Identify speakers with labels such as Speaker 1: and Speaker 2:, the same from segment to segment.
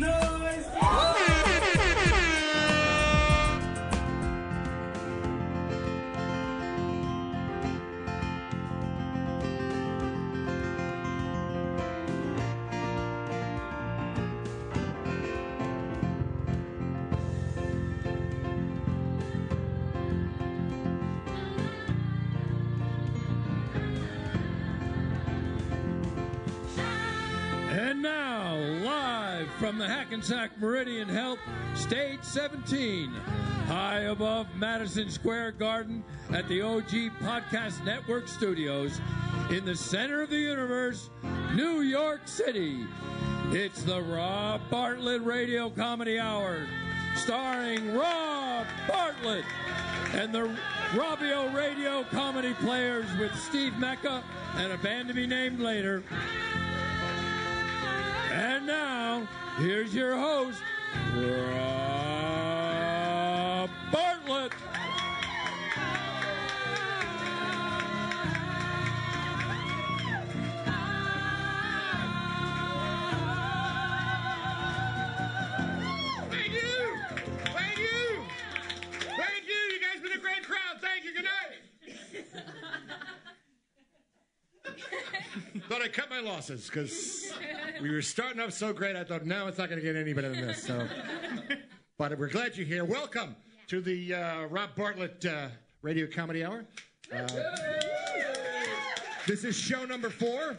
Speaker 1: And Hackensack Meridian Health, Stage 17, high above Madison Square Garden at the OG Podcast Network studios, in the center of the universe, New York City. It's the Rob Bartlett Radio Comedy Hour, starring Rob Bartlett and the Robbio Radio Comedy Players with Steve Mecca and a band to be named later. And now, here's your host, Rob Bartlett.
Speaker 2: My losses because we were starting off so great. I thought, no, it's not going to get any better than this. So, but we're glad you're here. Welcome to the uh, Rob Bartlett uh, Radio Comedy Hour. Uh, this is show number four.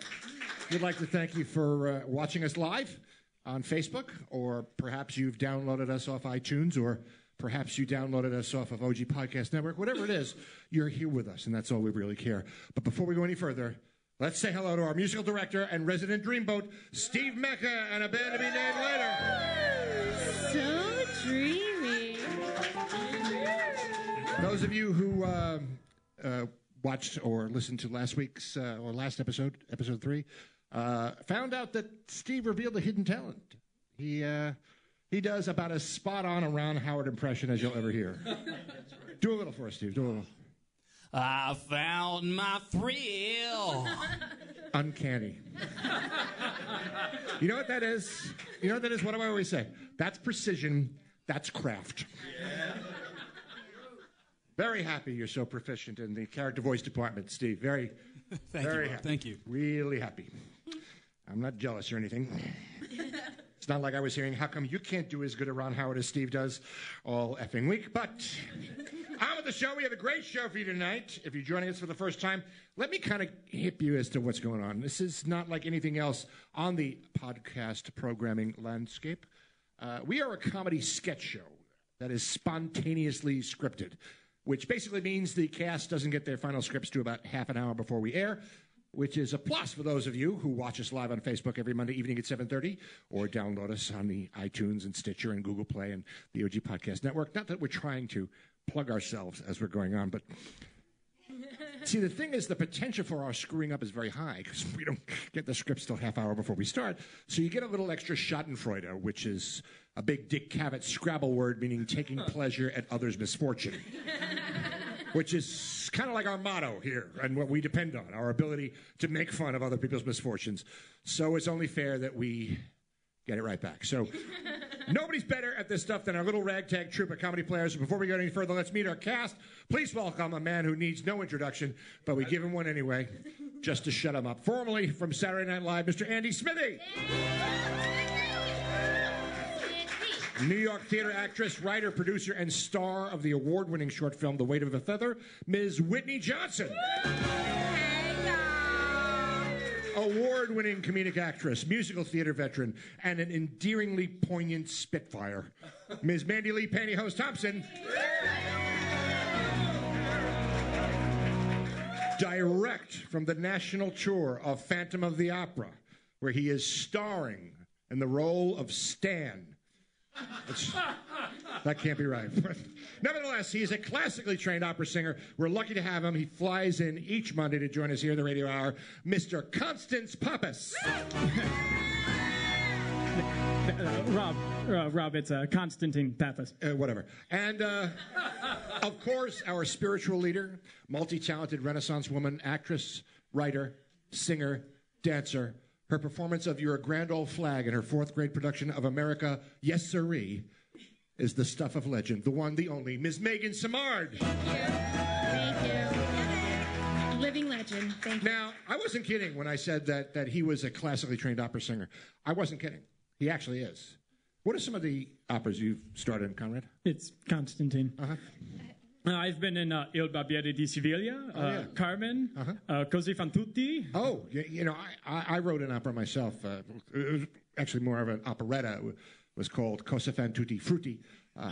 Speaker 2: We'd like to thank you for uh, watching us live on Facebook, or perhaps you've downloaded us off iTunes, or perhaps you downloaded us off of OG Podcast Network. Whatever it is, you're here with us, and that's all we really care. But before we go any further, let's say hello to our musical director and resident dreamboat, Steve Mecca, and a band to be named later.
Speaker 3: So dreamy.
Speaker 2: Those of you who uh, uh, watched or listened to last week's uh, or last episode, episode three, uh, found out that Steve revealed a hidden talent. He uh, he does about as spot on a Ron Howard impression as you'll ever hear. Do a little for us, Steve. Do a little.
Speaker 4: I found my thrill.
Speaker 2: Uncanny. you know what that is? You know what that is? What do I always say? That's precision. That's craft. Yeah. Very happy you're so proficient in the character voice department, Steve. Very,
Speaker 4: Thank
Speaker 2: very
Speaker 4: you.
Speaker 2: Happy.
Speaker 4: Thank you.
Speaker 2: Really happy. I'm not jealous or anything. It's not like I was hearing, how come you can't do as good a Ron Howard as Steve does all effing week? But I'm with the show. We have a great show for you tonight. If you're joining us for the first time, let me kind of hip you as to what's going on. This is not like anything else on the podcast programming landscape. Uh, we are a comedy sketch show that is spontaneously scripted, which basically means the cast doesn't get their final scripts to about half an hour before we air which is a plus for those of you who watch us live on Facebook every Monday evening at 7:30 or download us on the iTunes and Stitcher and Google Play and the OG Podcast Network. Not that we're trying to plug ourselves as we're going on, but See, the thing is, the potential for our screwing up is very high because we don't get the scripts till half hour before we start. So you get a little extra Schadenfreude, which is a big Dick Cavett Scrabble word meaning taking pleasure at others' misfortune which is kind of like our motto here and what we depend on our ability to make fun of other people's misfortunes. So it's only fair that we get it right back. So nobody's better at this stuff than our little ragtag troupe of comedy players. Before we go any further, let's meet our cast. Please welcome a man who needs no introduction, but we give him one anyway, just to shut him up. Formerly from Saturday Night Live, Mr. Andy Smithy. New York theater actress, writer, producer, and star of the award winning short film The Weight of a Feather, Ms. Whitney Johnson. Award winning comedic actress, musical theater veteran, and an endearingly poignant spitfire, Ms. Mandy Lee Pantyhose Thompson. Direct from the national tour of Phantom of the Opera, where he is starring in the role of Stan. That can't be right. Nevertheless, he's a classically trained opera singer. We're lucky to have him. He flies in each Monday to join us here in the radio hour, Mr. Constance Pappas.
Speaker 5: Uh, Rob, uh, Rob, it's uh, Constantine Pappas.
Speaker 2: Uh, whatever. And uh, of course, our spiritual leader, multi talented Renaissance woman, actress, writer, singer, dancer, Her performance of You're a Grand Old Flag in her fourth grade production of America, Yes Sirree, is the stuff of legend. The one, the only, Ms. Megan Samard.
Speaker 3: Thank you. Living legend. Thank you.
Speaker 2: Now, I wasn't kidding when I said that, that he was a classically trained opera singer. I wasn't kidding. He actually is. What are some of the operas you've starred in, Conrad?
Speaker 5: It's Constantine.
Speaker 2: Uh-huh.
Speaker 5: Uh, I've been in uh, Il Barbiere di Siviglia, uh,
Speaker 2: yeah.
Speaker 5: Carmen, uh Così fan tutti.
Speaker 2: Oh, you, you know, I, I, I wrote an opera myself. Uh, it was actually more of an operetta. It was called Cosa fan tutti frutti, uh,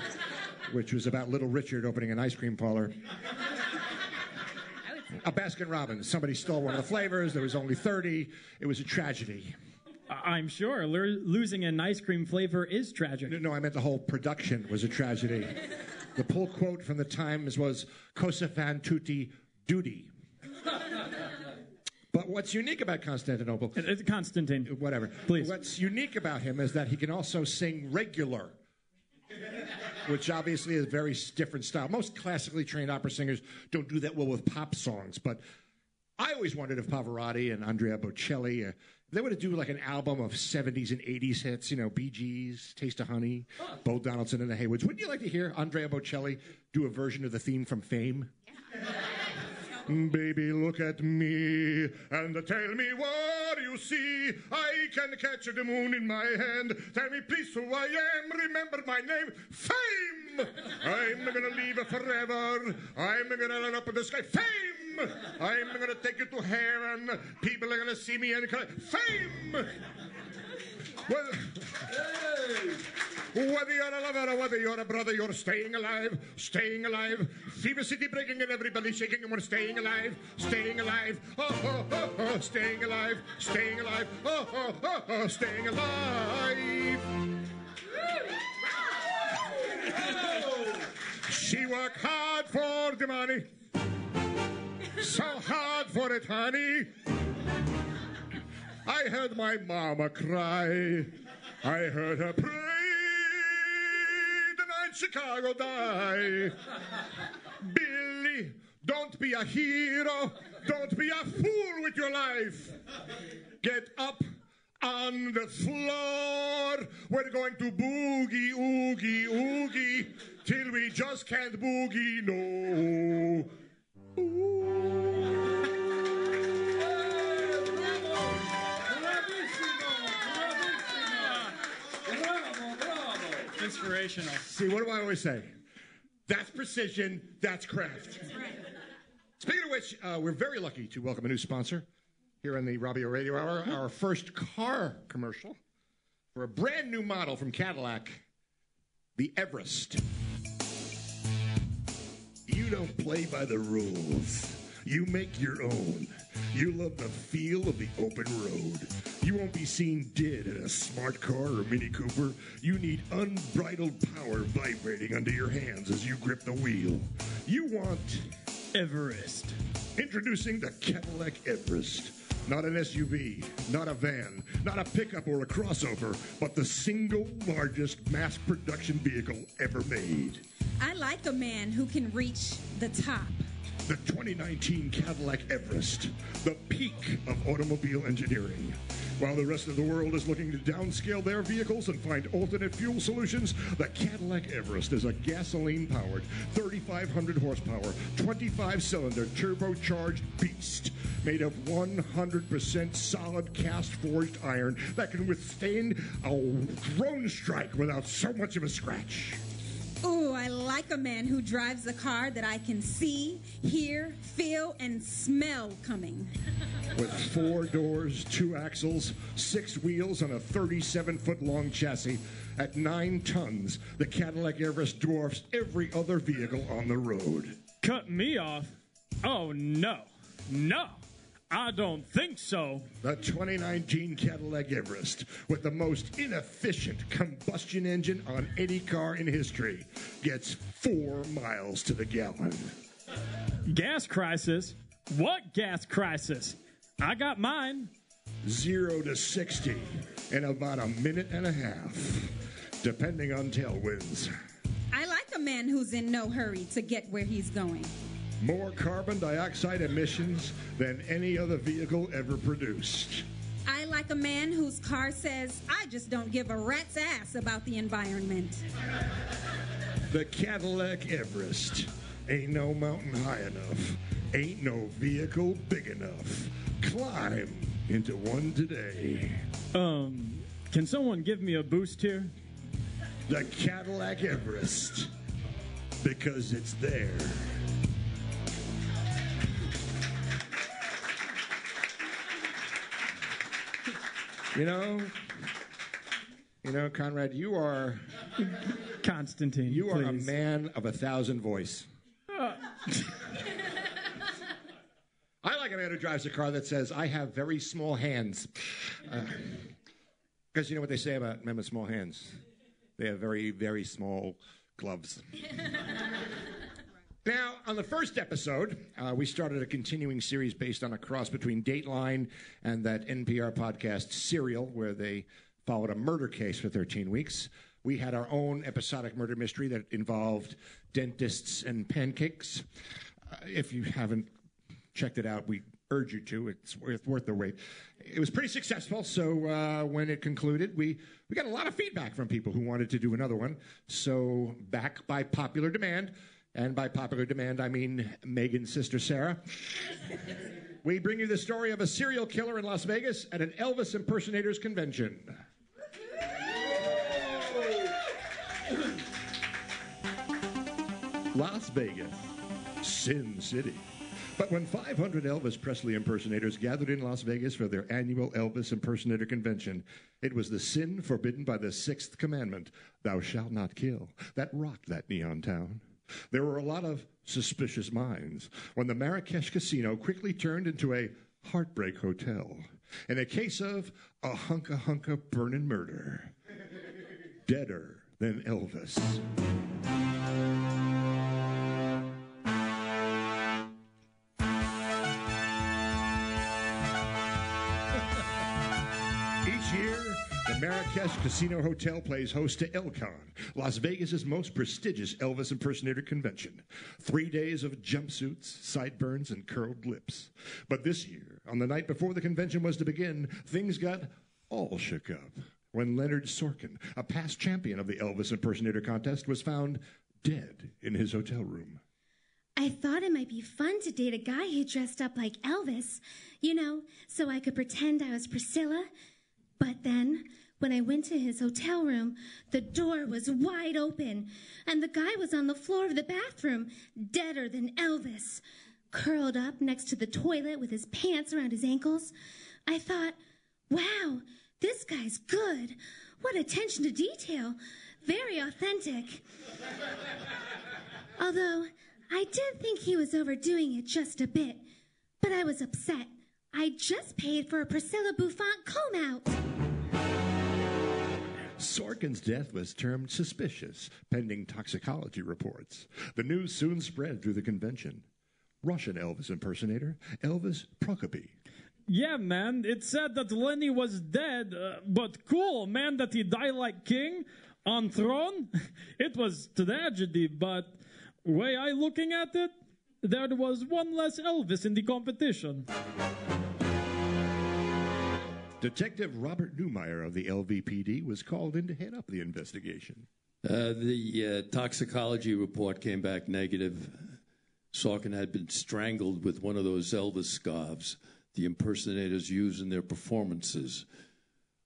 Speaker 2: which was about Little Richard opening an ice cream parlor. A Baskin Robbins. Somebody stole one of the flavors. There was only 30. It was a tragedy.
Speaker 5: I'm sure lo- losing an ice cream flavor is tragic.
Speaker 2: No, no, I meant the whole production was a tragedy. The pull quote from the Times was Cosa fan tutti duty. But what's unique about Constantinople,
Speaker 5: It's Constantine.
Speaker 2: whatever,
Speaker 5: Please.
Speaker 2: what's unique about him is that he can also sing regular, which obviously is a very different style. Most classically trained opera singers don't do that well with pop songs, but I always wondered if Pavarotti and Andrea Bocelli, uh, they would do like an album of 70s and 80s hits, you know, Bee Gees, Taste of Honey, Bo Donaldson and the Heywoods. Wouldn't you like to hear Andrea Bocelli do a version of the theme from Fame? Baby, look at me and tell me what you see. I can catch the moon in my hand. Tell me, please, who I am. Remember my name, Fame. I'm gonna leave forever. I'm gonna light up in the sky, Fame. I'm gonna take you to heaven. People are gonna see me and Fame. Well, whether you're a lover or whether you're a brother, you're staying alive, staying alive. Fever City breaking and everybody shaking and we're staying alive, staying alive. Oh, oh, oh, oh, staying alive, staying alive. Oh, oh, oh, oh, staying alive. She worked hard for the money, so hard for it, honey. I heard my mama cry. I heard her pray. The night Chicago die. Billy, don't be a hero. Don't be a fool with your life. Get up on the floor. We're going to boogie, oogie, oogie, till we just can't boogie no.
Speaker 5: Inspirational.
Speaker 2: See, what do I always say? That's precision, that's craft. Speaking of which, uh, we're very lucky to welcome a new sponsor here on the Robbio Radio Hour, our first car commercial for a brand new model from Cadillac, the Everest. You don't play by the rules. You make your own. You love the feel of the open road. You won't be seen dead in a smart car or Mini Cooper. You need unbridled power vibrating under your hands as you grip the wheel. You want
Speaker 5: Everest.
Speaker 2: Introducing the Cadillac Everest. Not an SUV, not a van, not a pickup or a crossover, but the single largest mass production vehicle ever made.
Speaker 6: I like a man who can reach the top.
Speaker 2: The 2019 Cadillac Everest, the peak of automobile engineering. While the rest of the world is looking to downscale their vehicles and find alternate fuel solutions, the Cadillac Everest is a gasoline powered, 3,500 horsepower, 25 cylinder turbocharged beast made of 100% solid cast forged iron that can withstand a drone strike without so much of a scratch.
Speaker 6: Ooh, I like a man who drives a car that I can see, hear, feel, and smell coming.
Speaker 2: with four doors, two axles, six wheels, and a 37 foot long chassis. At nine tons, the Cadillac Everest dwarfs every other vehicle on the road.
Speaker 5: Cut me off? Oh, no. No. I don't think so.
Speaker 2: The 2019 Cadillac Everest, with the most inefficient combustion engine on any car in history, gets four miles to the gallon.
Speaker 5: Gas crisis? What gas crisis? I got mine.
Speaker 2: Zero to 60 in about a minute and a half, depending on tailwinds.
Speaker 6: I like a man who's in no hurry to get where he's going.
Speaker 2: More carbon dioxide emissions than any other vehicle ever produced.
Speaker 6: I like a man whose car says, I just don't give a rat's ass about the environment.
Speaker 2: The Cadillac Everest. Ain't no mountain high enough. Ain't no vehicle big enough. Climb into one today.
Speaker 5: Um, can someone give me a boost here?
Speaker 2: The Cadillac Everest. Because it's there. You know, you know, Conrad, you are
Speaker 5: Constantine.
Speaker 2: you are a man of a thousand voice. I like a man who drives a car that says, "I have very small hands," uh, because you know what they say about men with small hands. They have very, very small gloves. Now, on the first episode, uh, we started a continuing series based on a cross between Dateline and that NPR podcast Serial, where they followed a murder case for 13 weeks. We had our own episodic murder mystery that involved dentists and pancakes. Uh, if you haven't checked it out, we urge you to. It's worth, worth the wait. It was pretty successful. So uh, when it concluded, we, we got a lot of feedback from people who wanted to do another one. So back by popular demand, and by popular demand, I mean Megan's sister Sarah. we bring you the story of a serial killer in Las Vegas at an Elvis impersonators convention. Las Vegas, Sin City. But when 500 Elvis Presley impersonators gathered in Las Vegas for their annual Elvis Impersonator Convention, it was the sin forbidden by the sixth commandment, thou shalt not kill, that rocked that neon town. There were a lot of suspicious minds when the Marrakesh Casino quickly turned into a heartbreak hotel in a case of a hunka hunka burnin' murder. Deader than Elvis. Marrakesh Casino Hotel plays host to ElCon, Las Vegas's most prestigious Elvis impersonator convention. Three days of jumpsuits, sideburns, and curled lips. But this year, on the night before the convention was to begin, things got all shook up when Leonard Sorkin, a past champion of the Elvis impersonator contest, was found dead in his hotel room.
Speaker 3: I thought it might be fun to date a guy who dressed up like Elvis, you know, so I could pretend I was Priscilla. But then, when I went to his hotel room, the door was wide open, and the guy was on the floor of the bathroom, deader than Elvis, curled up next to the toilet with his pants around his ankles. I thought, wow, this guy's good. What attention to detail. Very authentic. Although, I did think he was overdoing it just a bit. But I was upset. I just paid for a Priscilla Bouffant comb out.
Speaker 2: Sorkin's death was termed suspicious, pending toxicology reports. The news soon spread through the convention. Russian Elvis impersonator, Elvis Prokopy.
Speaker 5: Yeah, man. It said that Lenny was dead, uh, but cool, man, that he died like king on throne. It was tragedy, but way I looking at it, there was one less Elvis in the competition.
Speaker 2: Detective Robert Newmeyer of the LVPD was called in to head up the investigation.
Speaker 1: Uh, the uh, toxicology report came back negative. Sorkin had been strangled with one of those Elvis scarves the impersonators use in their performances.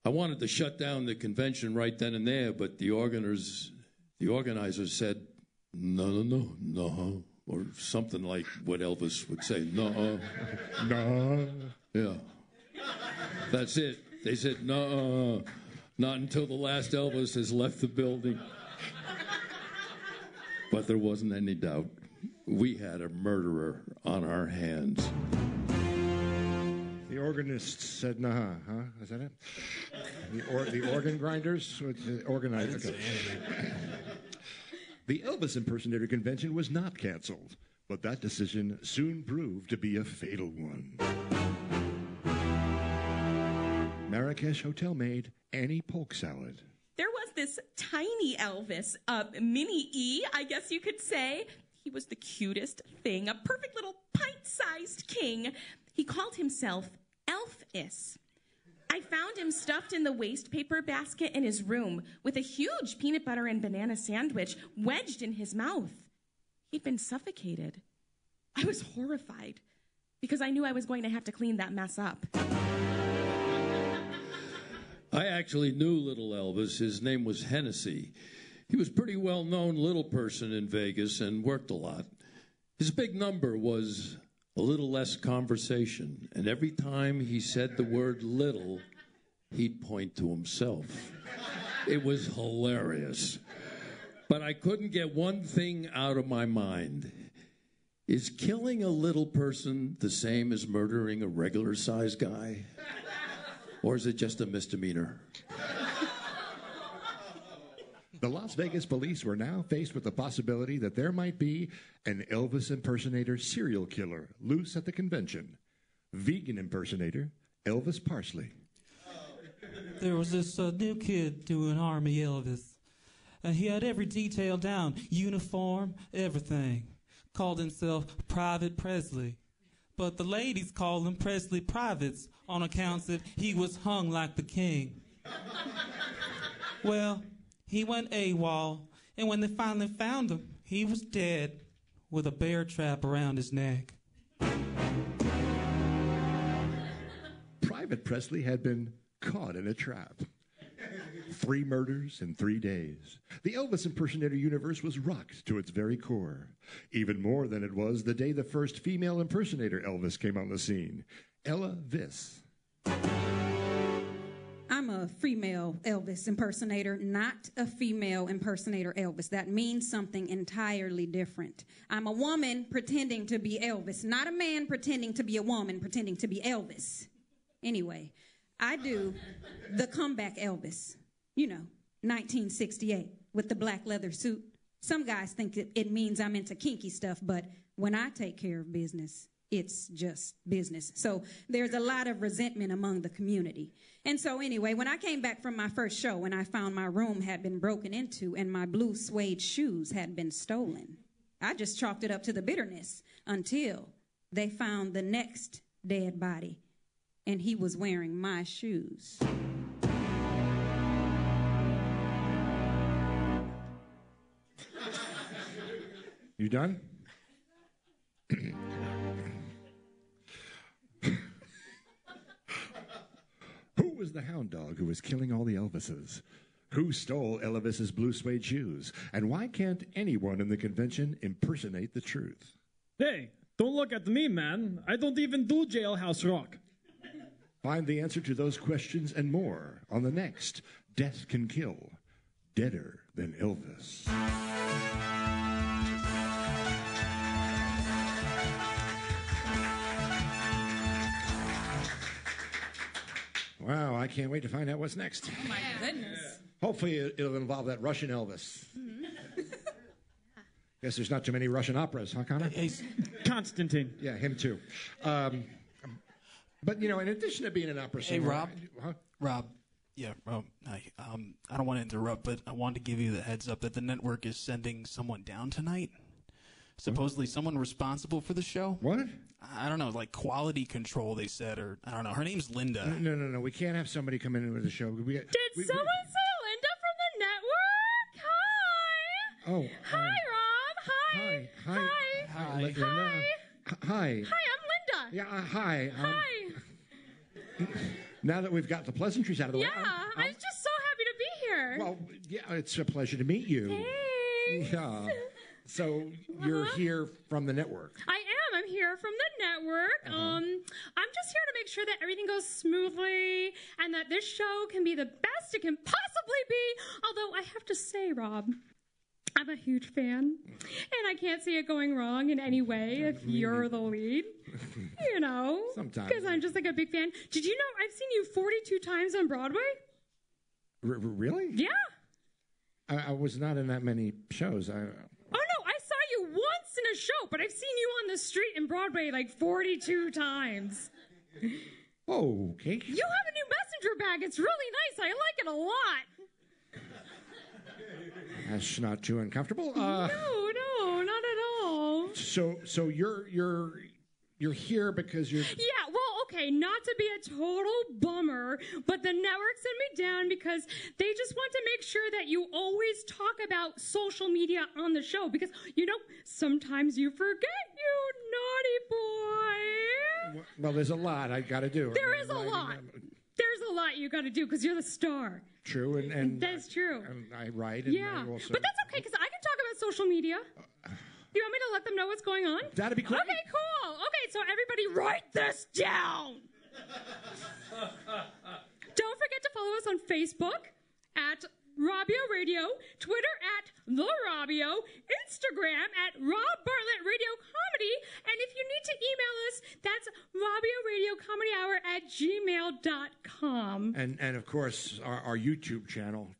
Speaker 1: I wanted to shut down the convention right then and there, but the organizers, the organizers said, "No, no, no, no," or something like what Elvis would say, "No,
Speaker 2: No.
Speaker 1: yeah." That's it. They said, "No, not until the last Elvis has left the building." But there wasn't any doubt. We had a murderer on our hands.
Speaker 2: The organist said, nah, huh? Is that it? The, or, the organ grinders? Or the Organized. Okay. The Elvis impersonator convention was not canceled, but that decision soon proved to be a fatal one. Marrakesh hotel maid Annie Polk Salad.
Speaker 7: There was this tiny Elvis, uh, mini E, I guess you could say. He was the cutest thing, a perfect little pint sized king. He called himself Elfis. I found him stuffed in the waste paper basket in his room with a huge peanut butter and banana sandwich wedged in his mouth. He'd been suffocated. I was horrified because I knew I was going to have to clean that mess up.
Speaker 1: I actually knew little Elvis. His name was Hennessy. He was pretty well known little person in Vegas and worked a lot. His big number was a little less conversation, and every time he said the word little, he'd point to himself. It was hilarious. But I couldn't get one thing out of my mind. Is killing a little person the same as murdering a regular sized guy? Or is it just a misdemeanor?
Speaker 2: The Las Vegas police were now faced with the possibility that there might be an Elvis impersonator serial killer loose at the convention. Vegan impersonator Elvis Parsley.
Speaker 8: There was this uh, new kid doing Army Elvis. And he had every detail down uniform, everything. Called himself Private Presley. But the ladies called him Presley Privates on accounts that he was hung like the king. well, he went AWOL, and when they finally found him, he was dead with a bear trap around his neck.
Speaker 2: Private Presley had been caught in a trap. Three murders in three days. The Elvis impersonator universe was rocked to its very core, even more than it was the day the first female impersonator Elvis came on the scene, Ella Viss.
Speaker 6: I'm a female Elvis impersonator, not a female impersonator Elvis. That means something entirely different. I'm a woman pretending to be Elvis, not a man pretending to be a woman pretending to be Elvis. Anyway, I do the comeback Elvis, you know, 1968 with the black leather suit. Some guys think it means I'm into kinky stuff, but when I take care of business, it's just business. So there's a lot of resentment among the community. And so, anyway, when I came back from my first show and I found my room had been broken into and my blue suede shoes had been stolen, I just chalked it up to the bitterness until they found the next dead body and he was wearing my shoes.
Speaker 2: You done? Was the hound dog who was killing all the Elvises? Who stole Elvis's blue suede shoes? And why can't anyone in the convention impersonate the truth?
Speaker 5: Hey, don't look at me, man. I don't even do jailhouse rock.
Speaker 2: Find the answer to those questions and more on the next Death Can Kill Deader Than Elvis. Wow, I can't wait to find out what's next.
Speaker 6: Oh my goodness.
Speaker 2: Hopefully, it- it'll involve that Russian Elvis. Guess there's not too many Russian operas, huh, Connor?
Speaker 8: Hey,
Speaker 5: Constantine.
Speaker 2: Yeah, him too. Um, but you know, in addition to being an opera singer,
Speaker 8: Rob.
Speaker 2: huh?
Speaker 8: Rob. Yeah, Rob. Hi. Um, I don't want to interrupt, but I wanted to give you the heads up that the network is sending someone down tonight. Supposedly, someone responsible for the show.
Speaker 2: what?
Speaker 8: I don't know, like quality control. They said, or I don't know. Her name's Linda.
Speaker 2: No, no, no. We can't have somebody come in with the show. We,
Speaker 9: Did
Speaker 2: we- we-
Speaker 9: someone say Linda from the network? Hi.
Speaker 2: Oh,
Speaker 9: Hi,
Speaker 2: uh,
Speaker 9: Rob. Hi.
Speaker 2: Hi, hi,
Speaker 9: Hi.
Speaker 2: hi, Linda.
Speaker 9: Hi.
Speaker 2: Hi.
Speaker 9: Hi, I'm Linda.
Speaker 2: Yeah, uh, hi. Um,
Speaker 9: Hi.
Speaker 2: Now that we've got the pleasantries out of the
Speaker 9: Yeah,
Speaker 2: way, I'm-
Speaker 9: I
Speaker 2: I'm-
Speaker 9: just so happy to be here.
Speaker 2: well, yeah, it's a pleasure to meet you.
Speaker 9: Thanks.
Speaker 2: Yeah. So you're
Speaker 9: Uh-huh.
Speaker 2: here from the network.
Speaker 9: I am. I'm here from the network.
Speaker 2: Uh-huh.
Speaker 9: Um, I'm just here to make sure that everything goes smoothly and that this show can be the best it can possibly be. Although I have to say, Rob, I'm a huge fan, and I can't see it going wrong in any way if you're the lead. You know,
Speaker 2: Sometimes.
Speaker 9: because I'm just like a big fan. Did you know I've seen you 42 times on Broadway?
Speaker 2: R- really?
Speaker 9: Yeah.
Speaker 2: I-, I was not in that many shows. I,
Speaker 9: Oh no, I saw you once in a show, but I've seen you on the street in Broadway like 42 times.
Speaker 2: oh, okay.
Speaker 9: You have a new messenger bag. It's really nice. I like it a lot.
Speaker 2: That's not too uncomfortable. Uh,
Speaker 9: No, no, not at all.
Speaker 2: so, so you're you're you're here because you're
Speaker 9: Yeah, okay. not to be a total bummer, but the network sent me down because they just want to make sure that you always talk about social media on the show because, you know, sometimes you forget, you naughty boy.
Speaker 2: Well, there's a lot I got to do.
Speaker 9: There is a lot. Uh, there's a lot you got to do because you're the star.
Speaker 2: True, and, and
Speaker 9: That's true.
Speaker 2: and I write, and
Speaker 9: Yeah,
Speaker 2: I
Speaker 9: but that's okay because I can talk about social media. Uh, You want me to let them know what's going on?
Speaker 2: That'd be cool.
Speaker 9: Okay, cool. Okay, so everybody write this down. Don't forget to follow us on Facebook at Robbio Radio, Twitter at The Robbio, Instagram at Rob Bartlett Radio Comedy, and if you need to email us, that's Robbio Radio Comedy Hour at gmail.com.
Speaker 2: And and of course our, our YouTube channel,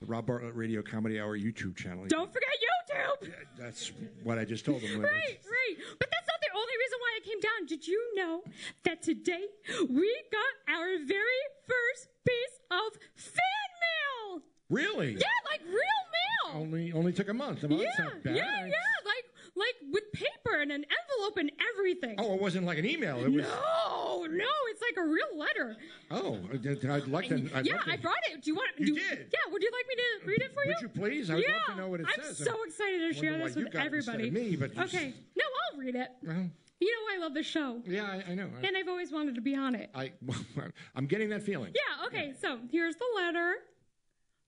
Speaker 2: the Rob Bartlett Radio Comedy Hour YouTube channel.
Speaker 9: Don't forget YouTube!
Speaker 2: That's what I just told them.
Speaker 9: Right, right. But that's not the only reason why I came down. Did you know that today we got our very first piece of fan mail?
Speaker 2: Really?
Speaker 9: Yeah, like real mail.
Speaker 2: Only only took a month. Well,
Speaker 9: yeah,
Speaker 2: bad.
Speaker 9: yeah, yeah. Like like with paper and an envelope and everything.
Speaker 2: Oh, it wasn't like an email. It was.
Speaker 9: No, no, it's like a real letter.
Speaker 2: Oh, I'd like to. I'd
Speaker 9: yeah,
Speaker 2: like to-
Speaker 9: I brought it. Do you want?
Speaker 2: You
Speaker 9: do,
Speaker 2: did?
Speaker 9: Yeah. Would you like me to read it for you?
Speaker 2: Would you please? I would
Speaker 9: yeah,
Speaker 2: love to know what it
Speaker 9: I'm
Speaker 2: says.
Speaker 9: so excited to share this with
Speaker 2: got it instead
Speaker 9: everybody.
Speaker 2: me, but
Speaker 9: okay, no, I'll read it.
Speaker 2: Well,
Speaker 9: You know I love the show.
Speaker 2: yeah, I, I know. I,
Speaker 9: And I've always wanted to be on it.
Speaker 2: I, I'm getting that feeling.
Speaker 9: Yeah, okay, so here's the letter.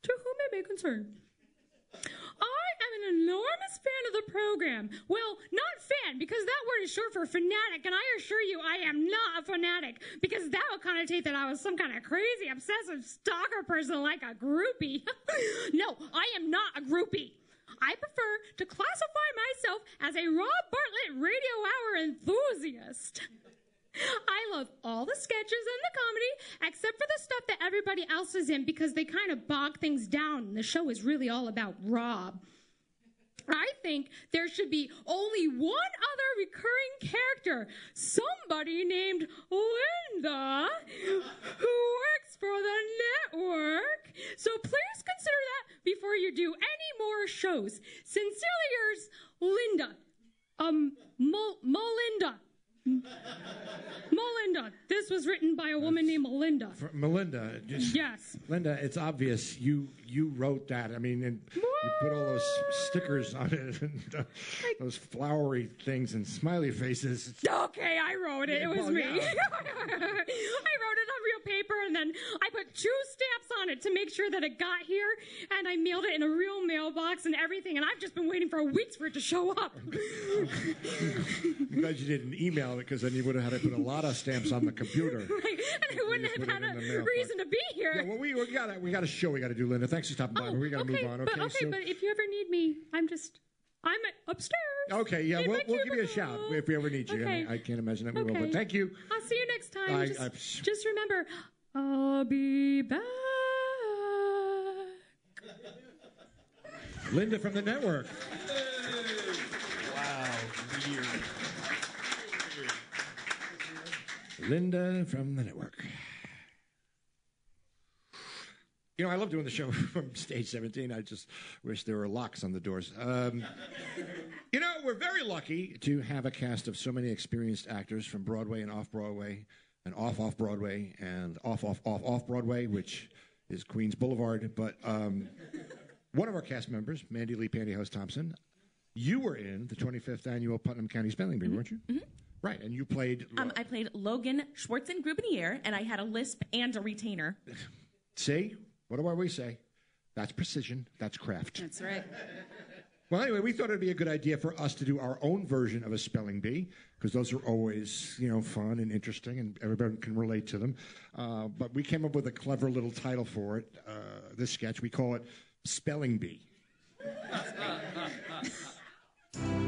Speaker 9: To whom it may concern. I am an enormous fan program. Well, not fan, because that word is short for fanatic, and I assure you I am not a fanatic, because that would connotate that I was some kind of crazy, obsessive stalker person like a groupie. no, I am not a groupie. I prefer to classify myself as a Rob Bartlett radio hour enthusiast. I love all the sketches and the comedy, except for the stuff that everybody else is in because they kind of bog things down. And the show is really all about Rob. I think there should be only one other recurring character, somebody named Linda, who works for the network. So please consider that before you do any more shows. Sincerely yours, Linda. Um, Mo- Melinda. Melinda. This was written by a woman named Melinda.
Speaker 2: For Melinda, just,
Speaker 9: Yes.
Speaker 2: Linda, it's obvious you you wrote that. I mean, and you put all those stickers on it, and uh, those flowery things and smiley faces.
Speaker 9: Okay, I wrote it. It was
Speaker 2: Well,
Speaker 9: me.
Speaker 2: yeah.
Speaker 9: I wrote it on real paper and then I put two stamps on it to make sure that it got here and I mailed it in a real mailbox and everything and I've just been waiting for weeks for it to show up.
Speaker 2: I'm glad you didn't email it because then you would have had to put a lot of stamps on the computer.
Speaker 9: Right? And I wouldn't have had a reason to be here.
Speaker 2: Yeah, well, we, we got we got a show we got to do, Linda. Thanks for stopping by. but oh, we got to
Speaker 9: Oh, okay,
Speaker 2: move on.
Speaker 9: Okay, but,
Speaker 2: Okay,
Speaker 9: okay,
Speaker 2: so
Speaker 9: but if you ever need me, I'm just I'm upstairs.
Speaker 2: okay, yeah, we'll, we'll give you a shout if we ever need you.
Speaker 9: Okay.
Speaker 2: I, I can't imagine that we will, but thank you.
Speaker 9: I'll see you next time.
Speaker 2: I-
Speaker 9: just,
Speaker 2: I-
Speaker 9: just remember, I'll be back.
Speaker 2: Linda from the network.
Speaker 4: Wow, weird.
Speaker 2: Linda from the network. You know, I love doing the show from stage 17. I just wish there were locks on the doors. Um, you know, we're very lucky to have a cast of so many experienced actors from Broadway and off Broadway, and off off Broadway, and off off off off Broadway, which is Queens Boulevard. But um, one of our cast members, Mandy Lee Pantyhose Thompson, you were in the 25th annual Putnam County Spelling Bee, weren't you? Right, and you played.
Speaker 7: Um, I played Logan Schwartzen Grubinier, and I had a lisp and a retainer.
Speaker 2: See? What do I always say? That's precision. That's craft.
Speaker 6: That's right.
Speaker 2: Well, anyway, we thought it'd be a good idea for us to do our own version of a spelling bee because those are always, you know, fun and interesting, and everybody can relate to them. Uh, but we came up with a clever little title for it. Uh, this sketch we call it Spelling Bee.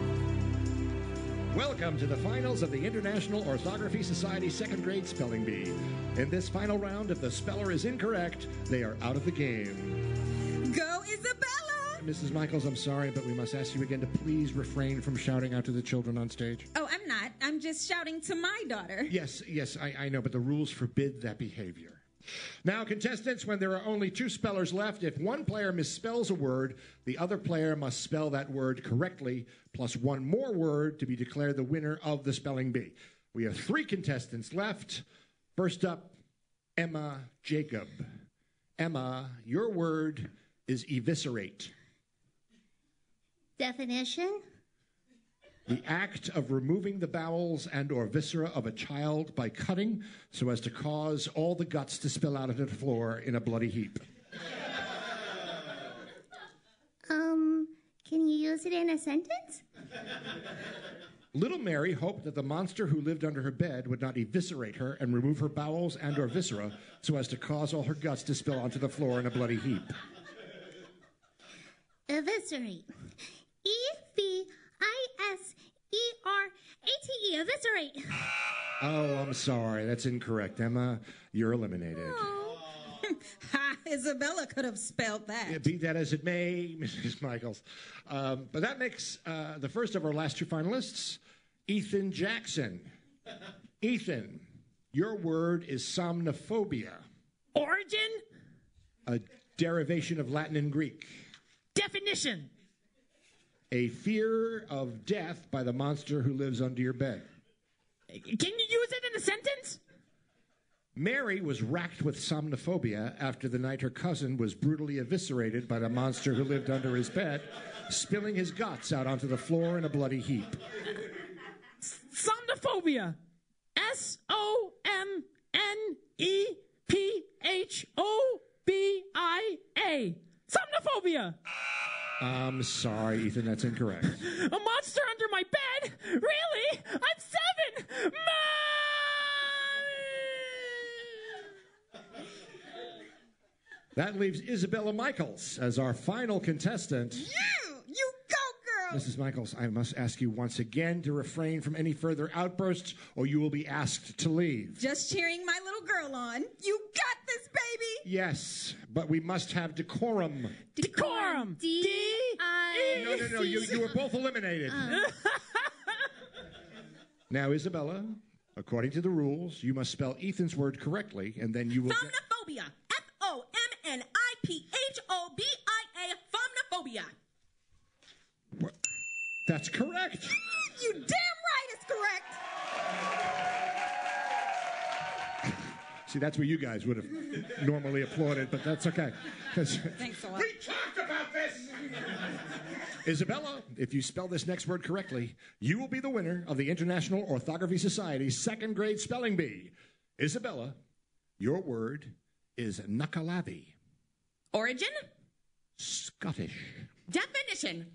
Speaker 2: Welcome to the finals of the International Orthography Society second grade spelling bee. In this final round, if the speller is incorrect, they are out of the game.
Speaker 6: Go, Isabella!
Speaker 2: Mrs. Michaels, I'm sorry, but we must ask you again to please refrain from shouting out to the children on stage.
Speaker 6: Oh, I'm not. I'm just shouting to my daughter.
Speaker 2: Yes, yes, I, I know, but the rules forbid that behavior. Now, contestants, when there are only two spellers left, if one player misspells a word, the other player must spell that word correctly, plus one more word to be declared the winner of the spelling bee. We have three contestants left. First up, Emma Jacob. Emma, your word is eviscerate.
Speaker 3: Definition?
Speaker 2: The act of removing the bowels and or viscera of a child by cutting so as to cause all the guts to spill out onto the floor in a bloody heap.
Speaker 3: Um, can you use it in a sentence?
Speaker 2: Little Mary hoped that the monster who lived under her bed would not eviscerate her and remove her bowels and or viscera so as to cause all her guts to spill onto the floor in a bloody heap.
Speaker 3: Eviscerate. E V I S E R A T E. Eviscerate.
Speaker 2: Oh, I'm sorry. That's incorrect, Emma. You're eliminated.
Speaker 6: Ha, Isabella could have spelled that.
Speaker 2: Yeah, Be that as it may, Mrs. Michaels. Um, but that makes uh, the first of our last two finalists, Ethan Jackson. Ethan, your word is somnophobia,
Speaker 10: Origin?
Speaker 2: a derivation of Latin and Greek.
Speaker 10: Definition?
Speaker 2: A fear of death by the monster who lives under your bed.
Speaker 10: Can you use it in a sentence?
Speaker 2: Mary was racked with somnophobia after the night her cousin was brutally eviscerated by the monster who lived under his bed, spilling his guts out onto the floor in a bloody heap.
Speaker 10: Somnophobia. S O M N E P H O B I A. Somnophobia.
Speaker 2: I'm sorry, Ethan, that's incorrect.
Speaker 10: A monster under my bed? Really? I'm seven.
Speaker 2: That leaves Isabella Michaels as our final contestant.
Speaker 6: You, you go, girl.
Speaker 2: Mrs. Michaels, I must ask you once again to refrain from any further outbursts or you will be asked to leave.
Speaker 6: Just cheering my little girl on. You got this, baby.
Speaker 2: Yes, but we must have decorum.
Speaker 10: Decorum.
Speaker 3: D I.
Speaker 2: No, no, no, you, you were both eliminated. Uh. now, Isabella, according to the rules, you must spell Ethan's word correctly and then you will get.
Speaker 7: Somnophobia. F O M N I P H O B I A. Somnophobia.
Speaker 2: That's correct.
Speaker 6: You damn right it's correct.
Speaker 2: See, that's where you guys would have normally applauded, but that's okay. 'Cause-
Speaker 6: Thanks a lot.
Speaker 2: We talked about this! Isabella, if you spell this next word correctly, you will be the winner of the International Orthography Society's second grade spelling bee. Isabella, your word is Nuckalavee,
Speaker 7: Origin?
Speaker 2: Scottish.
Speaker 7: Definition.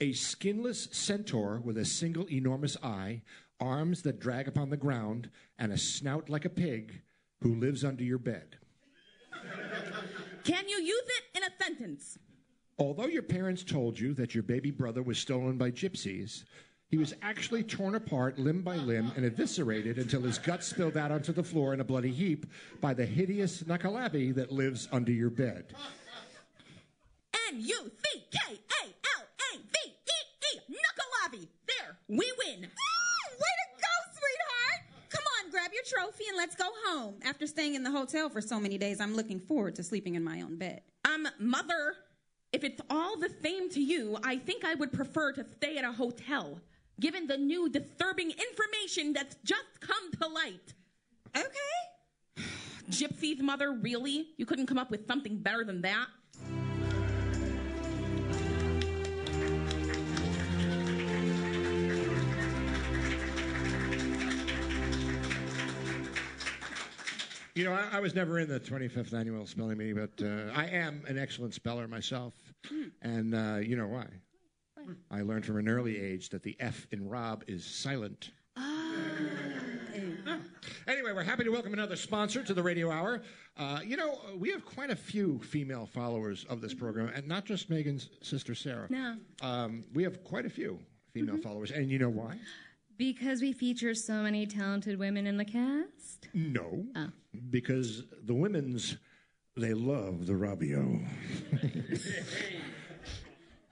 Speaker 2: A skinless centaur with a single enormous eye, arms that drag upon the ground, and a snout like a pig who lives under your bed.
Speaker 7: Can you use it in a sentence?
Speaker 2: Although your parents told you that your baby brother was stolen by gypsies, he was actually torn apart limb by limb and eviscerated until his guts spilled out onto the floor in a bloody heap by the hideous Nuckalavee that lives under your bed.
Speaker 7: N U C K A L A V E E. Nuckalavee. There. We win.
Speaker 6: Ah, way to go, sweetheart. Come on, grab your trophy and let's go home. After staying in the hotel for so many days, I'm looking forward to sleeping in my own bed.
Speaker 7: Um, mother, if it's all the same to you, I think I would prefer to stay at a hotel, given the new disturbing information that's just come to light.
Speaker 6: Okay.
Speaker 7: Gypsy's mother, really? You couldn't come up with something better than that?
Speaker 2: You know, I, I was never in the 25th annual spelling bee, but uh, I am an excellent speller myself. And uh, you know why? I learned from an early age that the F in Rob is silent. Anyway, we're happy to welcome another sponsor to the Radio Hour. Uh, you know, we have quite a few female followers of this program, and not just Megan's sister Sarah.
Speaker 3: No.
Speaker 2: Um, we have quite a few female followers, and you know why?
Speaker 3: Because we feature so many talented women in the cast?
Speaker 2: No, because the women's they love the Rabio.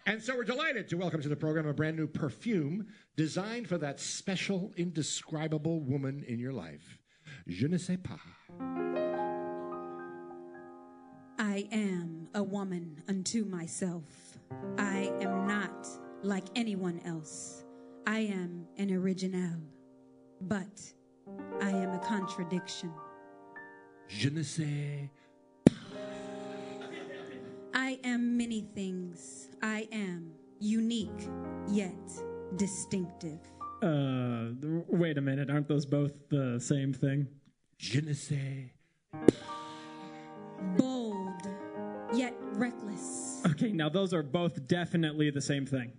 Speaker 2: and so we're delighted to welcome to the program a brand new perfume designed for that special, indescribable woman in your life. Je ne sais pas.
Speaker 6: I am a woman unto myself. I am not like anyone else. I am an original, but I am a contradiction.
Speaker 2: Je ne sais.
Speaker 6: I am many things. I am unique yet distinctive.
Speaker 5: Uh, wait a minute. Aren't those both the same thing?
Speaker 2: Je ne sais.
Speaker 6: Bold yet reckless.
Speaker 5: Okay, now those are both definitely the same thing.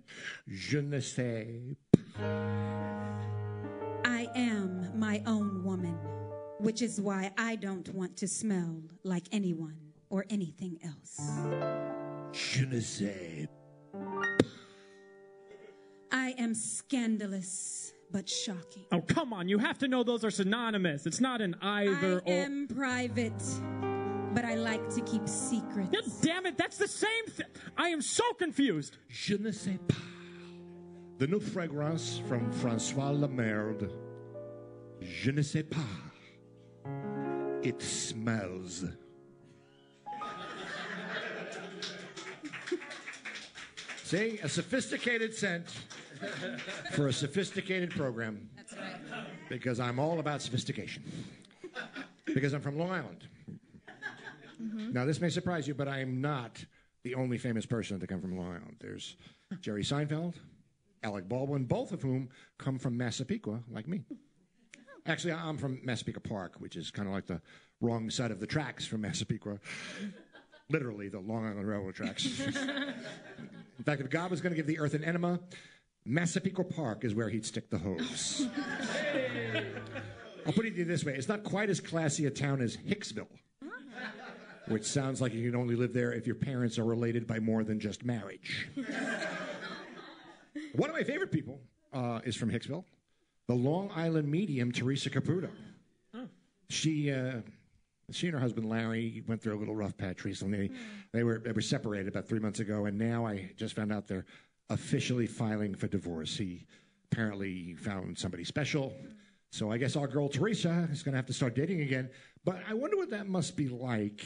Speaker 2: Je ne sais.
Speaker 6: I am my own woman, which is why I don't want to smell like anyone or anything else.
Speaker 2: Je ne sais.
Speaker 6: I am scandalous but shocking.
Speaker 5: Oh, come on. You have to know those are synonymous. It's not an either
Speaker 6: I
Speaker 5: or.
Speaker 6: I am private, but I like to keep secrets.
Speaker 5: God damn it, that's the same thing. I am so confused.
Speaker 2: Je ne sais pas. The new fragrance from Francois Lemerde. Je ne sais pas. It smells. See, a sophisticated scent for a sophisticated program.
Speaker 6: That's right.
Speaker 2: Because I'm all about sophistication. Because I'm from Long Island. Mm-hmm. Now, this may surprise you, but I am not the only famous person to come from Long Island. There's Jerry Seinfeld, Alec Baldwin, both of whom come from Massapequa, like me. Actually, I'm from Massapequa Park, which is kind of like the wrong side of the tracks from Massapequa. Literally, the Long Island Railroad tracks. In fact, if God was going to give the earth an enema, Massapequa Park is where he'd stick the hose. I'll put it this way it's not quite as classy a town as Hicksville, which sounds like you can only live there if your parents are related by more than just marriage. One of my favorite people uh, is from Hicksville, the Long Island medium, Teresa Caputo. She. Uh, she and her husband Larry went through a little rough patch recently. They were they were separated about three months ago, and now I just found out they're officially filing for divorce. He apparently found somebody special, so I guess our girl Teresa is going to have to start dating again. But I wonder what that must be like,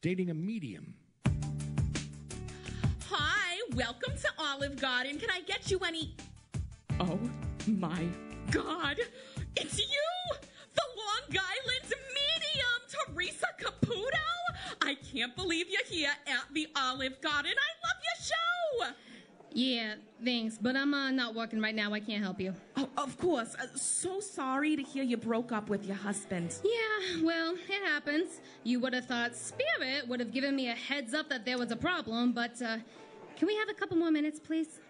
Speaker 2: dating a medium.
Speaker 7: Hi, welcome to Olive Garden. Can I get you any? Oh my God, it's you, the Long Island medium, Teresa Caputo. I can't believe you're here at the Olive Garden. I love your show.
Speaker 3: Yeah, thanks, but I'm uh, not working right now. I can't help you.
Speaker 7: Oh, of course. Uh, so sorry to hear you broke up with your husband.
Speaker 3: Yeah, well, it happens. You would have thought Spirit would have given me a heads up that there was a problem, but uh, can we have a couple more minutes, please?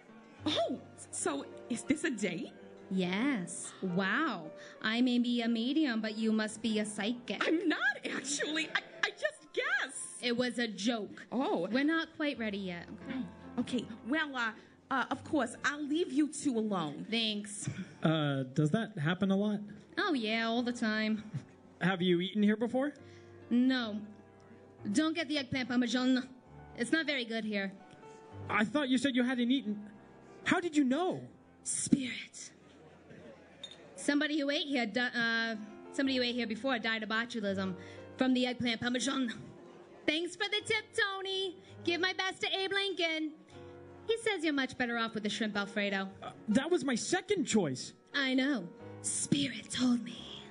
Speaker 7: Oh, so is this a date?
Speaker 3: Yes. Wow. I may be a medium, but you must be a psychic.
Speaker 7: I'm not actually. I, I just guess.
Speaker 3: It was a joke.
Speaker 7: Oh.
Speaker 3: We're not quite ready yet. Okay.
Speaker 7: Okay, well, uh, uh, of course, I'll leave you two alone.
Speaker 3: Thanks.
Speaker 5: Uh, does that happen a lot?
Speaker 3: Oh, yeah, all the time.
Speaker 5: Have you eaten here before?
Speaker 3: No. Don't get the eggplant parmesan. It's not very good here.
Speaker 5: I thought you said you hadn't eaten. How did you know?
Speaker 3: Spirit. Somebody who ate here, uh, somebody who ate here before died of botulism from the eggplant parmesan. Thanks for the tip, Tony. Give my best to Abe Lincoln. He says you're much better off with the shrimp Alfredo.
Speaker 5: Uh, that was my second choice.
Speaker 3: I know. Spirit told me.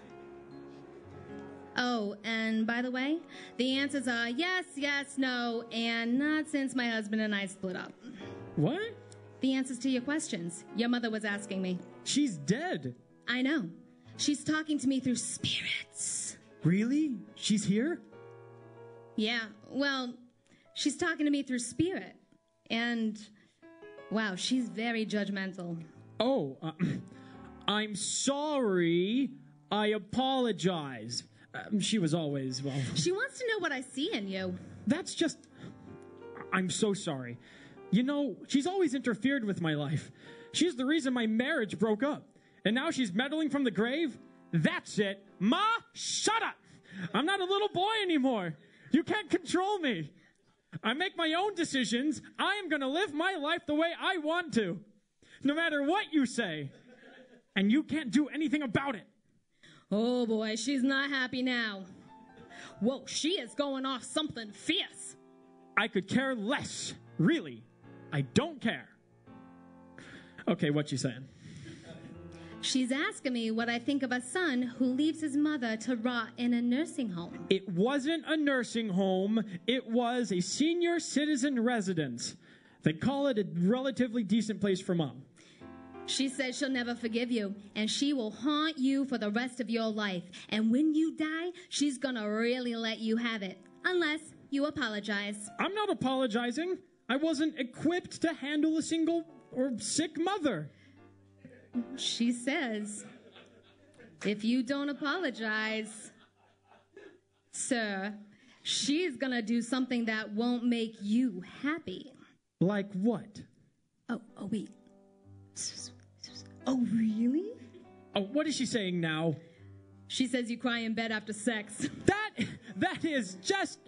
Speaker 3: Oh, and by the way, the answers are yes, yes, no, and not since my husband and I split up.
Speaker 5: What?
Speaker 3: The answers to your questions. Your mother was asking me.
Speaker 5: She's dead.
Speaker 3: I know. She's talking to me through spirits.
Speaker 5: Really? She's here?
Speaker 3: Yeah, well, she's talking to me through spirit. And, wow, she's very judgmental.
Speaker 5: Oh, uh, I'm sorry. I apologize. Um, she was always, well.
Speaker 3: She wants to know what I see in you.
Speaker 5: That's just. I'm so sorry. You know, she's always interfered with my life. She's the reason my marriage broke up. And now she's meddling from the grave? That's it. Ma, shut up! I'm not a little boy anymore. You can't control me. I make my own decisions. I am going to live my life the way I want to, no matter what you say. And you can't do anything about it.
Speaker 3: Oh boy, she's not happy now. Whoa, she is going off something fierce.
Speaker 5: I could care less. Really. I don't care. Okay, what you saying?
Speaker 3: She's asking me what I think of a son who leaves his mother to rot in a nursing home.
Speaker 5: It wasn't a nursing home, it was a senior citizen residence. They call it a relatively decent place for mom.
Speaker 3: She says she'll never forgive you, and she will haunt you for the rest of your life. And when you die, she's gonna really let you have it. Unless you apologize.
Speaker 5: I'm not apologizing. I wasn't equipped to handle a single or sick mother.
Speaker 3: She says, if you don't apologize, sir, she's gonna do something that won't make you happy.
Speaker 5: Like what?
Speaker 3: Oh, oh, wait. Oh, really?
Speaker 5: Oh, what is she saying now?
Speaker 3: She says you cry in bed after sex.
Speaker 5: That that is just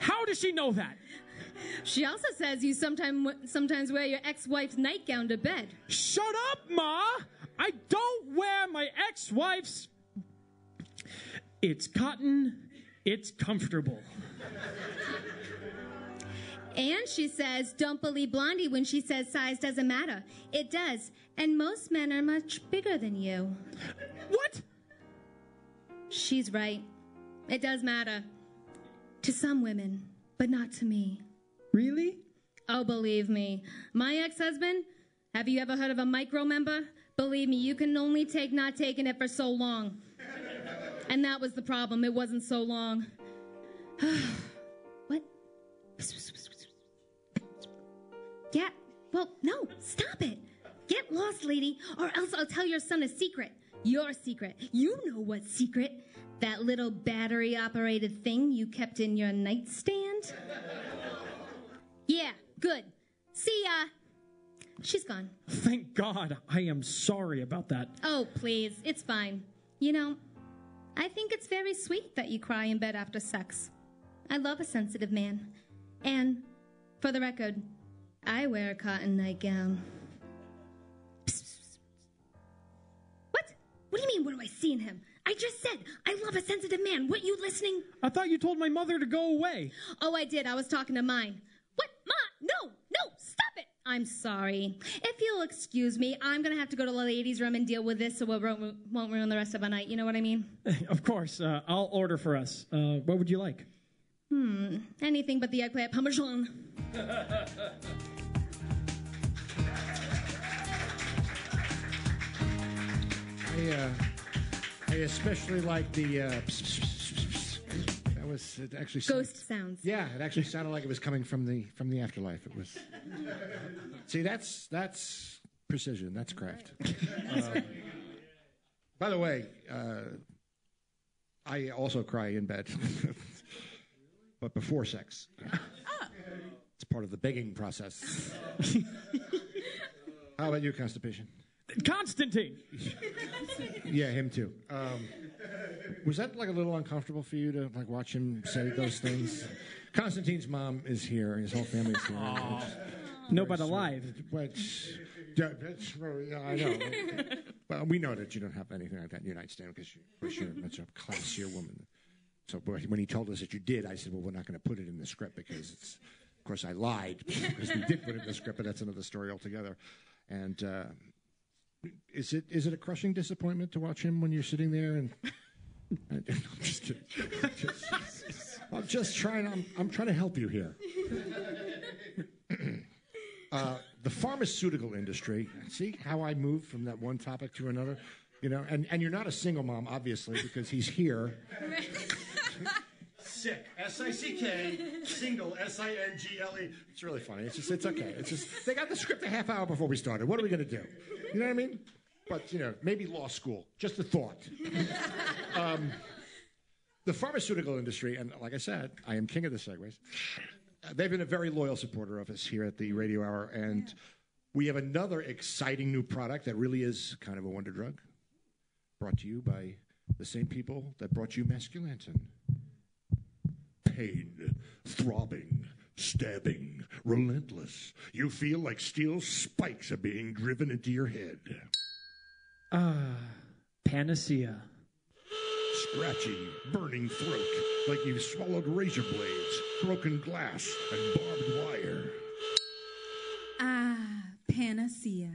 Speaker 5: How does she know that?
Speaker 3: She also says you sometime, sometimes wear your ex-wife's nightgown to bed.
Speaker 5: Shut up, Ma! I don't wear my ex-wife's It's cotton, it's comfortable.
Speaker 3: And she says, don't believe Blondie when she says size doesn't matter. It does. And most men are much bigger than you.
Speaker 5: What?
Speaker 3: She's right. It does matter. To some women, but not to me.
Speaker 5: Really?
Speaker 3: Oh, believe me. My ex husband, have you ever heard of a micro member? Believe me, you can only take not taking it for so long. And that was the problem. It wasn't so long. what? Yeah, well, no, stop it. Get lost, lady, or else I'll tell your son a secret. Your secret. You know what secret. That little battery operated thing you kept in your nightstand? Yeah, good. See ya. She's gone.
Speaker 5: Thank God. I am sorry about that.
Speaker 3: Oh, please. It's fine. You know, I think it's very sweet that you cry in bed after sex. I love a sensitive man. And, for the record, I wear a cotton nightgown. What? What do you mean, what do I see in him? I just said, I love a sensitive man. What, you listening?
Speaker 5: I thought you told my mother to go away.
Speaker 3: Oh, I did. I was talking to mine. What? Ma, no, no, stop it. I'm sorry. If you'll excuse me, I'm going to have to go to the ladies' room and deal with this so we won't won't ruin the rest of the night. You know what I mean?
Speaker 5: of course. Uh, I'll order for us. Uh, what would you like?
Speaker 3: Hmm, anything but the eggplant parmesan.
Speaker 2: I, uh, I especially like the. Uh, pss, pss, pss, was it actually.
Speaker 3: Ghost sounds.
Speaker 2: Yeah, it actually sounded like it was coming from the from the afterlife. It was. See, that's that's precision. That's craft. Uh, by the way, uh, I also cry in bed, but before sex. Oh. It's part of the begging process. How about you, constipation?
Speaker 5: Constantine.
Speaker 2: Yeah, him too. Um, was that like a little uncomfortable for you to like watch him say those things? Constantine's mom is here, and his whole family's here.
Speaker 5: No, but alive.
Speaker 2: But yeah, I know. well, we know that you don't have anything like that in your nightstand because you, of course, you're such a classier woman. So when he told us that you did, I said, well, we're not going to put it in the script because it's. Of course, I lied because we did put it in the script, but that's another story altogether. And uh, is it is it a crushing disappointment to watch him when you're sitting there and? I'm just, kidding. Just- I'm just trying. I'm, I'm trying to help you here. uh, the pharmaceutical industry. See how I move from that one topic to another. You know, and, and you're not a single mom, obviously, because he's here. Sick. S I C K. Single. S I N G L E. It's really funny. It's just. It's okay. It's just. They got the script a half hour before we started. What are we going to do? You know what I mean? But you know, maybe law school. Just a thought. Um, the pharmaceutical industry, and like I said, I am king of the segues. They've been a very loyal supporter of us here at the Radio Hour, and we have another exciting new product that really is kind of a wonder drug. Brought to you by the same people that brought you Masculantin. Pain, throbbing, stabbing, relentless. You feel like steel spikes are being driven into your head.
Speaker 5: Ah, panacea.
Speaker 2: Scratchy, burning throat, like you've swallowed razor blades, broken glass, and barbed wire.
Speaker 6: Ah, panacea.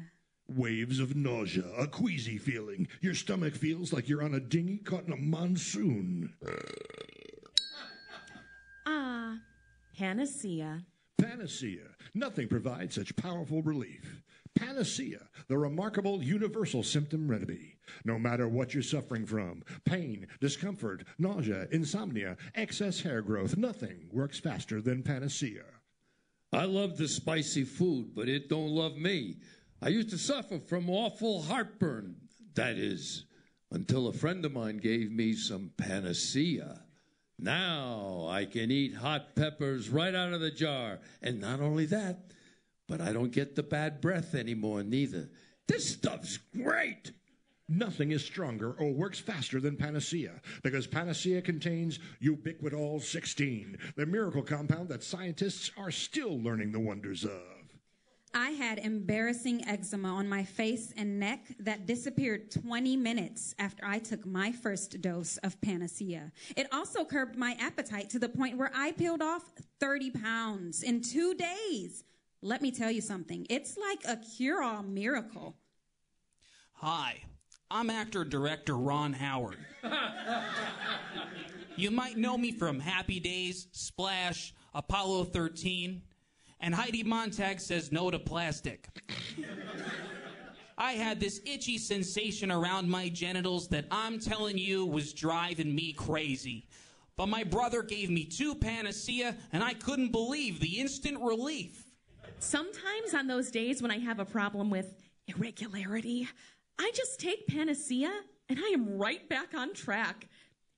Speaker 2: Waves of nausea, a queasy feeling. Your stomach feels like you're on a dinghy caught in a monsoon.
Speaker 7: Panacea.
Speaker 2: Panacea. Nothing provides such powerful relief. Panacea, the remarkable universal symptom remedy. No matter what you're suffering from pain, discomfort, nausea, insomnia, excess hair growth nothing works faster than Panacea.
Speaker 1: I love the spicy food, but it don't love me. I used to suffer from awful heartburn. That is, until a friend of mine gave me some panacea. Now I can eat hot peppers right out of the jar. And not only that, but I don't get the bad breath anymore, neither. This stuff's great.
Speaker 2: Nothing is stronger or works faster than Panacea because Panacea contains ubiquitol 16, the miracle compound that scientists are still learning the wonders of.
Speaker 6: I had embarrassing eczema on my face and neck that disappeared 20 minutes after I took my first dose of Panacea. It also curbed my appetite to the point where I peeled off 30 pounds in two days. Let me tell you something. It's like a cure all miracle.
Speaker 4: Hi, I'm actor director Ron Howard. you might know me from Happy Days, Splash, Apollo 13, and Heidi Montag says no to plastic. I had this itchy sensation around my genitals that I'm telling you was driving me crazy. But my brother gave me two panacea, and I couldn't believe the instant relief.
Speaker 7: Sometimes on those days when I have a problem with irregularity, I just take Panacea and I am right back on track.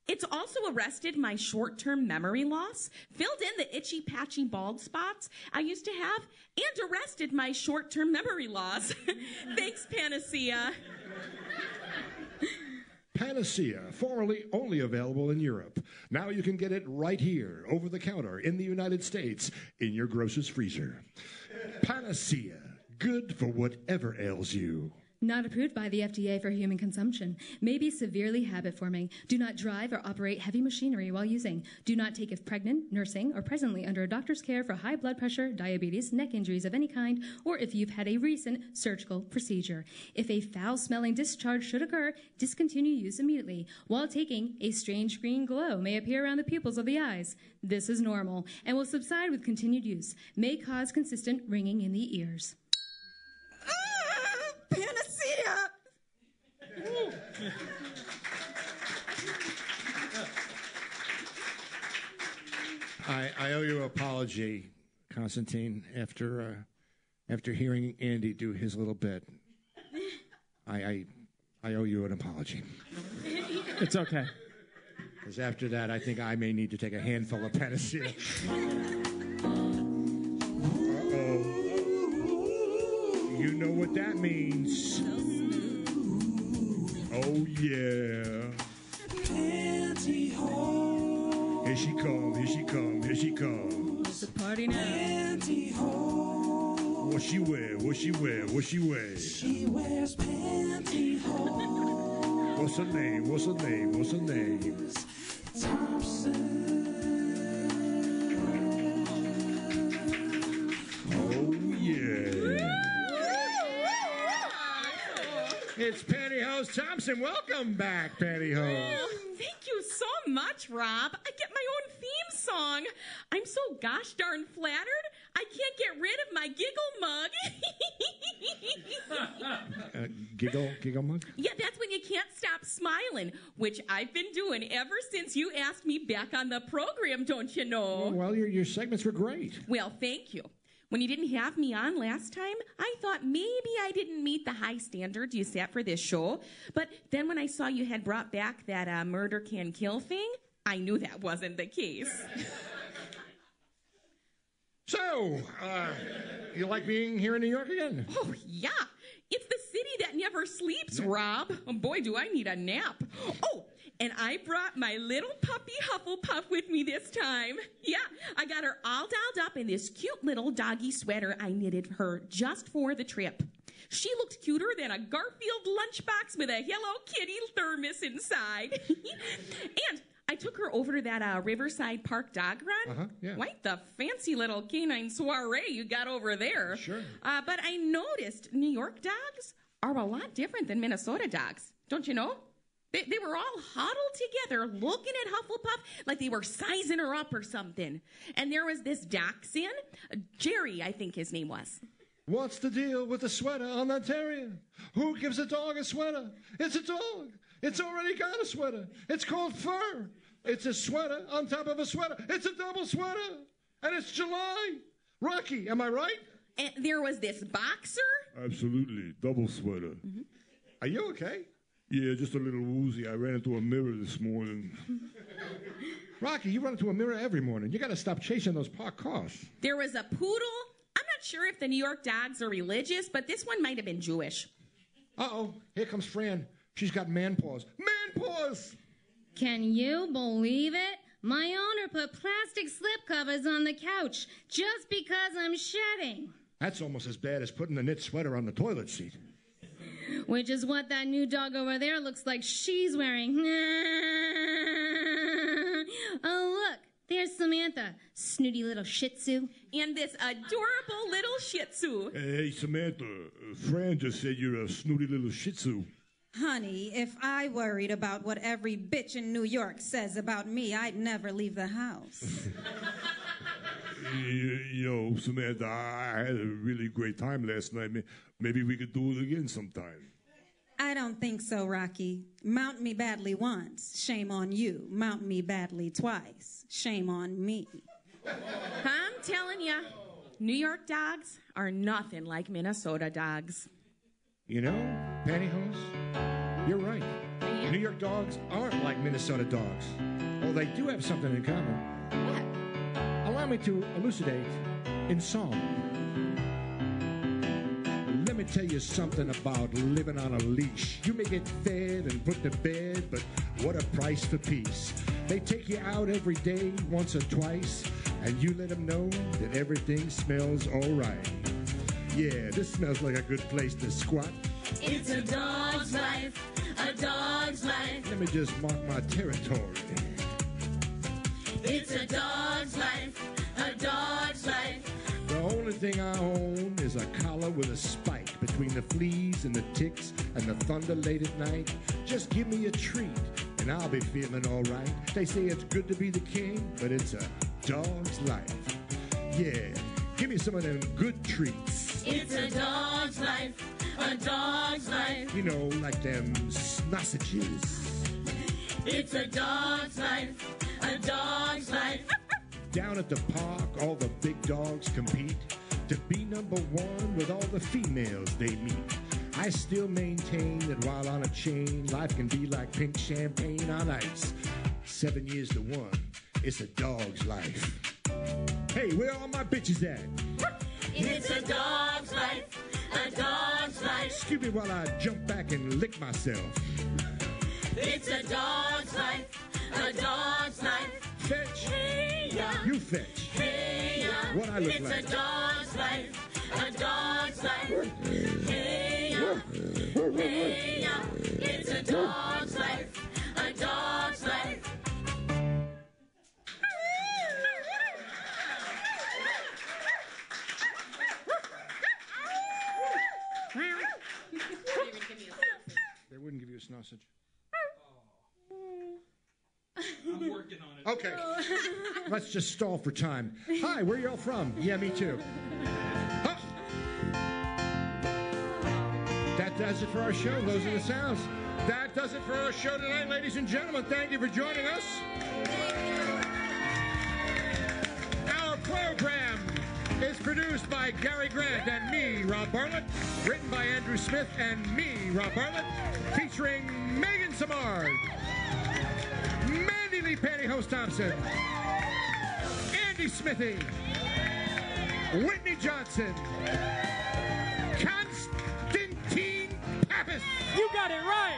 Speaker 7: It's also arrested my short term memory loss, filled in the itchy, patchy bald spots I used to have, and arrested my short term memory loss. Thanks, Panacea.
Speaker 2: Panacea, formerly only available in Europe. Now you can get it right here, over the counter, in the United States, in your grocer's freezer. Panacea, good for whatever ails you.
Speaker 11: Not approved by the FDA for human consumption. May be severely habit forming. Do not drive or operate heavy machinery while using. Do not take if pregnant, nursing, or presently under a doctor's care for high blood pressure, diabetes, neck injuries of any kind, or if you've had a recent surgical procedure. If a foul smelling discharge should occur, discontinue use immediately. While taking, a strange green glow may appear around the pupils of the eyes. This is normal and will subside with continued use. May cause consistent ringing in the ears.
Speaker 6: Ah, Panacea!
Speaker 2: I, I owe you an apology, Constantine, after, uh, after hearing Andy do his little bit. I, I, I owe you an apology.
Speaker 5: It's okay.
Speaker 2: Because after that, I think I may need to take a handful of penicillin. Uh-oh. You know what that means. Oh, yeah. Here she come, here she come, here she come.
Speaker 11: It's a party now.
Speaker 2: What she wear, what she wear, what she wear?
Speaker 10: She wears pantyhose.
Speaker 2: What's her name, what's her name, what's her name? Thompson. Oh, yeah. It's Pantyhose Thompson. Welcome back, Pantyhose.
Speaker 7: Oh, thank you so much, Rob. I get my own theme song. I'm so gosh darn flattered. I can't get rid of my giggle mug.
Speaker 2: Uh, giggle, giggle mug?
Speaker 7: yeah, that's when you can't stop smiling, which I've been doing ever since you asked me back on the program, don't you know?
Speaker 2: Well, your, your segments were great.
Speaker 7: Well, thank you. When you didn't have me on last time, I thought maybe I didn't meet the high standards you set for this show. But then when I saw you had brought back that uh, murder can kill thing, I knew that wasn't the case.
Speaker 2: So, uh, you like being here in New York again?
Speaker 7: Oh, yeah. It's the city that never sleeps, Rob. Oh, boy, do I need a nap. Oh, and I brought my little puppy Hufflepuff with me this time. Yeah, I got her all dolled up in this cute little doggy sweater I knitted her just for the trip. She looked cuter than a Garfield lunchbox with a Hello Kitty thermos inside. and I took her over to that uh, Riverside Park dog run.
Speaker 2: Uh-huh, yeah.
Speaker 7: Quite the fancy little canine soiree you got over there.
Speaker 2: Sure.
Speaker 7: Uh, but I noticed New York dogs are a lot different than Minnesota dogs. Don't you know? They, they were all huddled together looking at Hufflepuff like they were sizing her up or something. And there was this dachshund, uh, Jerry, I think his name was.
Speaker 2: What's the deal with the sweater on that terrier? Who gives a dog a sweater? It's a dog. It's already got a sweater. It's called fur. It's a sweater on top of a sweater. It's a double sweater. And it's July. Rocky, am I right?
Speaker 7: And there was this boxer.
Speaker 12: Absolutely. Double sweater.
Speaker 2: Are you okay?
Speaker 12: Yeah, just a little woozy. I ran into a mirror this morning.
Speaker 2: Rocky, you run into a mirror every morning. You got to stop chasing those parked cars.
Speaker 7: There was a poodle. I'm not sure if the New York dogs are religious, but this one might have been Jewish.
Speaker 2: Uh oh, here comes Fran. She's got man paws. Man paws!
Speaker 3: Can you believe it? My owner put plastic slipcovers on the couch just because I'm shedding.
Speaker 2: That's almost as bad as putting a knit sweater on the toilet seat.
Speaker 3: Which is what that new dog over there looks like she's wearing. oh, look, there's Samantha, snooty little shih tzu.
Speaker 7: And this adorable little shih tzu.
Speaker 12: Hey, Samantha, Fran just said you're a snooty little shih tzu.
Speaker 6: Honey, if I worried about what every bitch in New York says about me, I'd never leave the house.
Speaker 12: You, you know, Samantha, I had a really great time last night. Maybe we could do it again sometime.
Speaker 6: I don't think so, Rocky. Mount me badly once, shame on you. Mount me badly twice, shame on me.
Speaker 7: I'm telling you, New York dogs are nothing like Minnesota dogs.
Speaker 2: You know, pantyhose, you're right. New York dogs aren't like Minnesota dogs. Well, they do have something in common. What? Allow me to elucidate in song. Let me tell you something about living on a leash. You may get fed and put to bed, but what a price for peace. They take you out every day, once or twice, and you let them know that everything smells all right. Yeah, this smells like a good place to squat.
Speaker 13: It's a dog's life, a dog's life.
Speaker 2: Let me just mark my territory.
Speaker 13: It's a dog's
Speaker 2: thing I own is a collar with a spike between the fleas and the ticks and the thunder late at night. Just give me a treat and I'll be feeling all right. They say it's good to be the king, but it's a dog's life. Yeah, give me some of them good treats.
Speaker 13: It's a dog's life, a dog's life.
Speaker 2: You know, like them sausages.
Speaker 13: It's a dog's life, a dog's life.
Speaker 2: Down at the park, all the big dogs compete to be number one with all the females they meet. I still maintain that while on a chain, life can be like pink champagne on ice. Seven years to one, it's a dog's life. Hey, where all my bitches at?
Speaker 13: It's a dog's life, a dog's life.
Speaker 2: Excuse me while I jump back and lick myself.
Speaker 13: It's a dog's life, a dog's life.
Speaker 2: Fetch.
Speaker 13: Hey, ya.
Speaker 2: You fetch.
Speaker 13: Hey, ya.
Speaker 2: What I look
Speaker 13: it's
Speaker 2: like.
Speaker 13: Dog's life, a dog's life. Hey, ya. Hey, ya.
Speaker 2: Let's just stall for time. Hi, where y'all from? Yeah, me too. Huh. That does it for our show. Those are the sounds. That does it for our show tonight, ladies and gentlemen. Thank you for joining us. Our program is produced by Gary Grant and me, Rob Bartlett. Written by Andrew Smith and me, Rob Bartlett. Featuring Megan Samard. Mandy Lee Pantyhose Thompson. Andy Smithy. Whitney Johnson. Constantine Pappas.
Speaker 10: You got it right.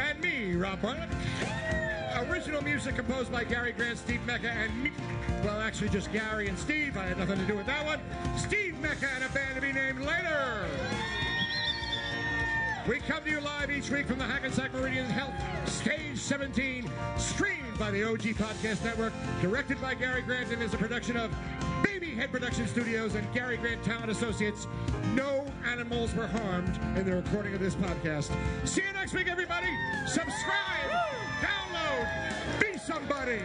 Speaker 2: And me, Rob Bartlett. Original music composed by Gary Grant, Steve Mecca, and me. Well, actually, just Gary and Steve. I had nothing to do with that one. Steve Mecca and a band to be named later. We come to you live each week from the Hackensack Meridian Health Stage 17, streamed by the OG Podcast Network, directed by Gary Grant, and is a production of Baby Head Production Studios and Gary Grant Talent Associates. No animals were harmed in the recording of this podcast. See you next week, everybody. Subscribe, download, be somebody.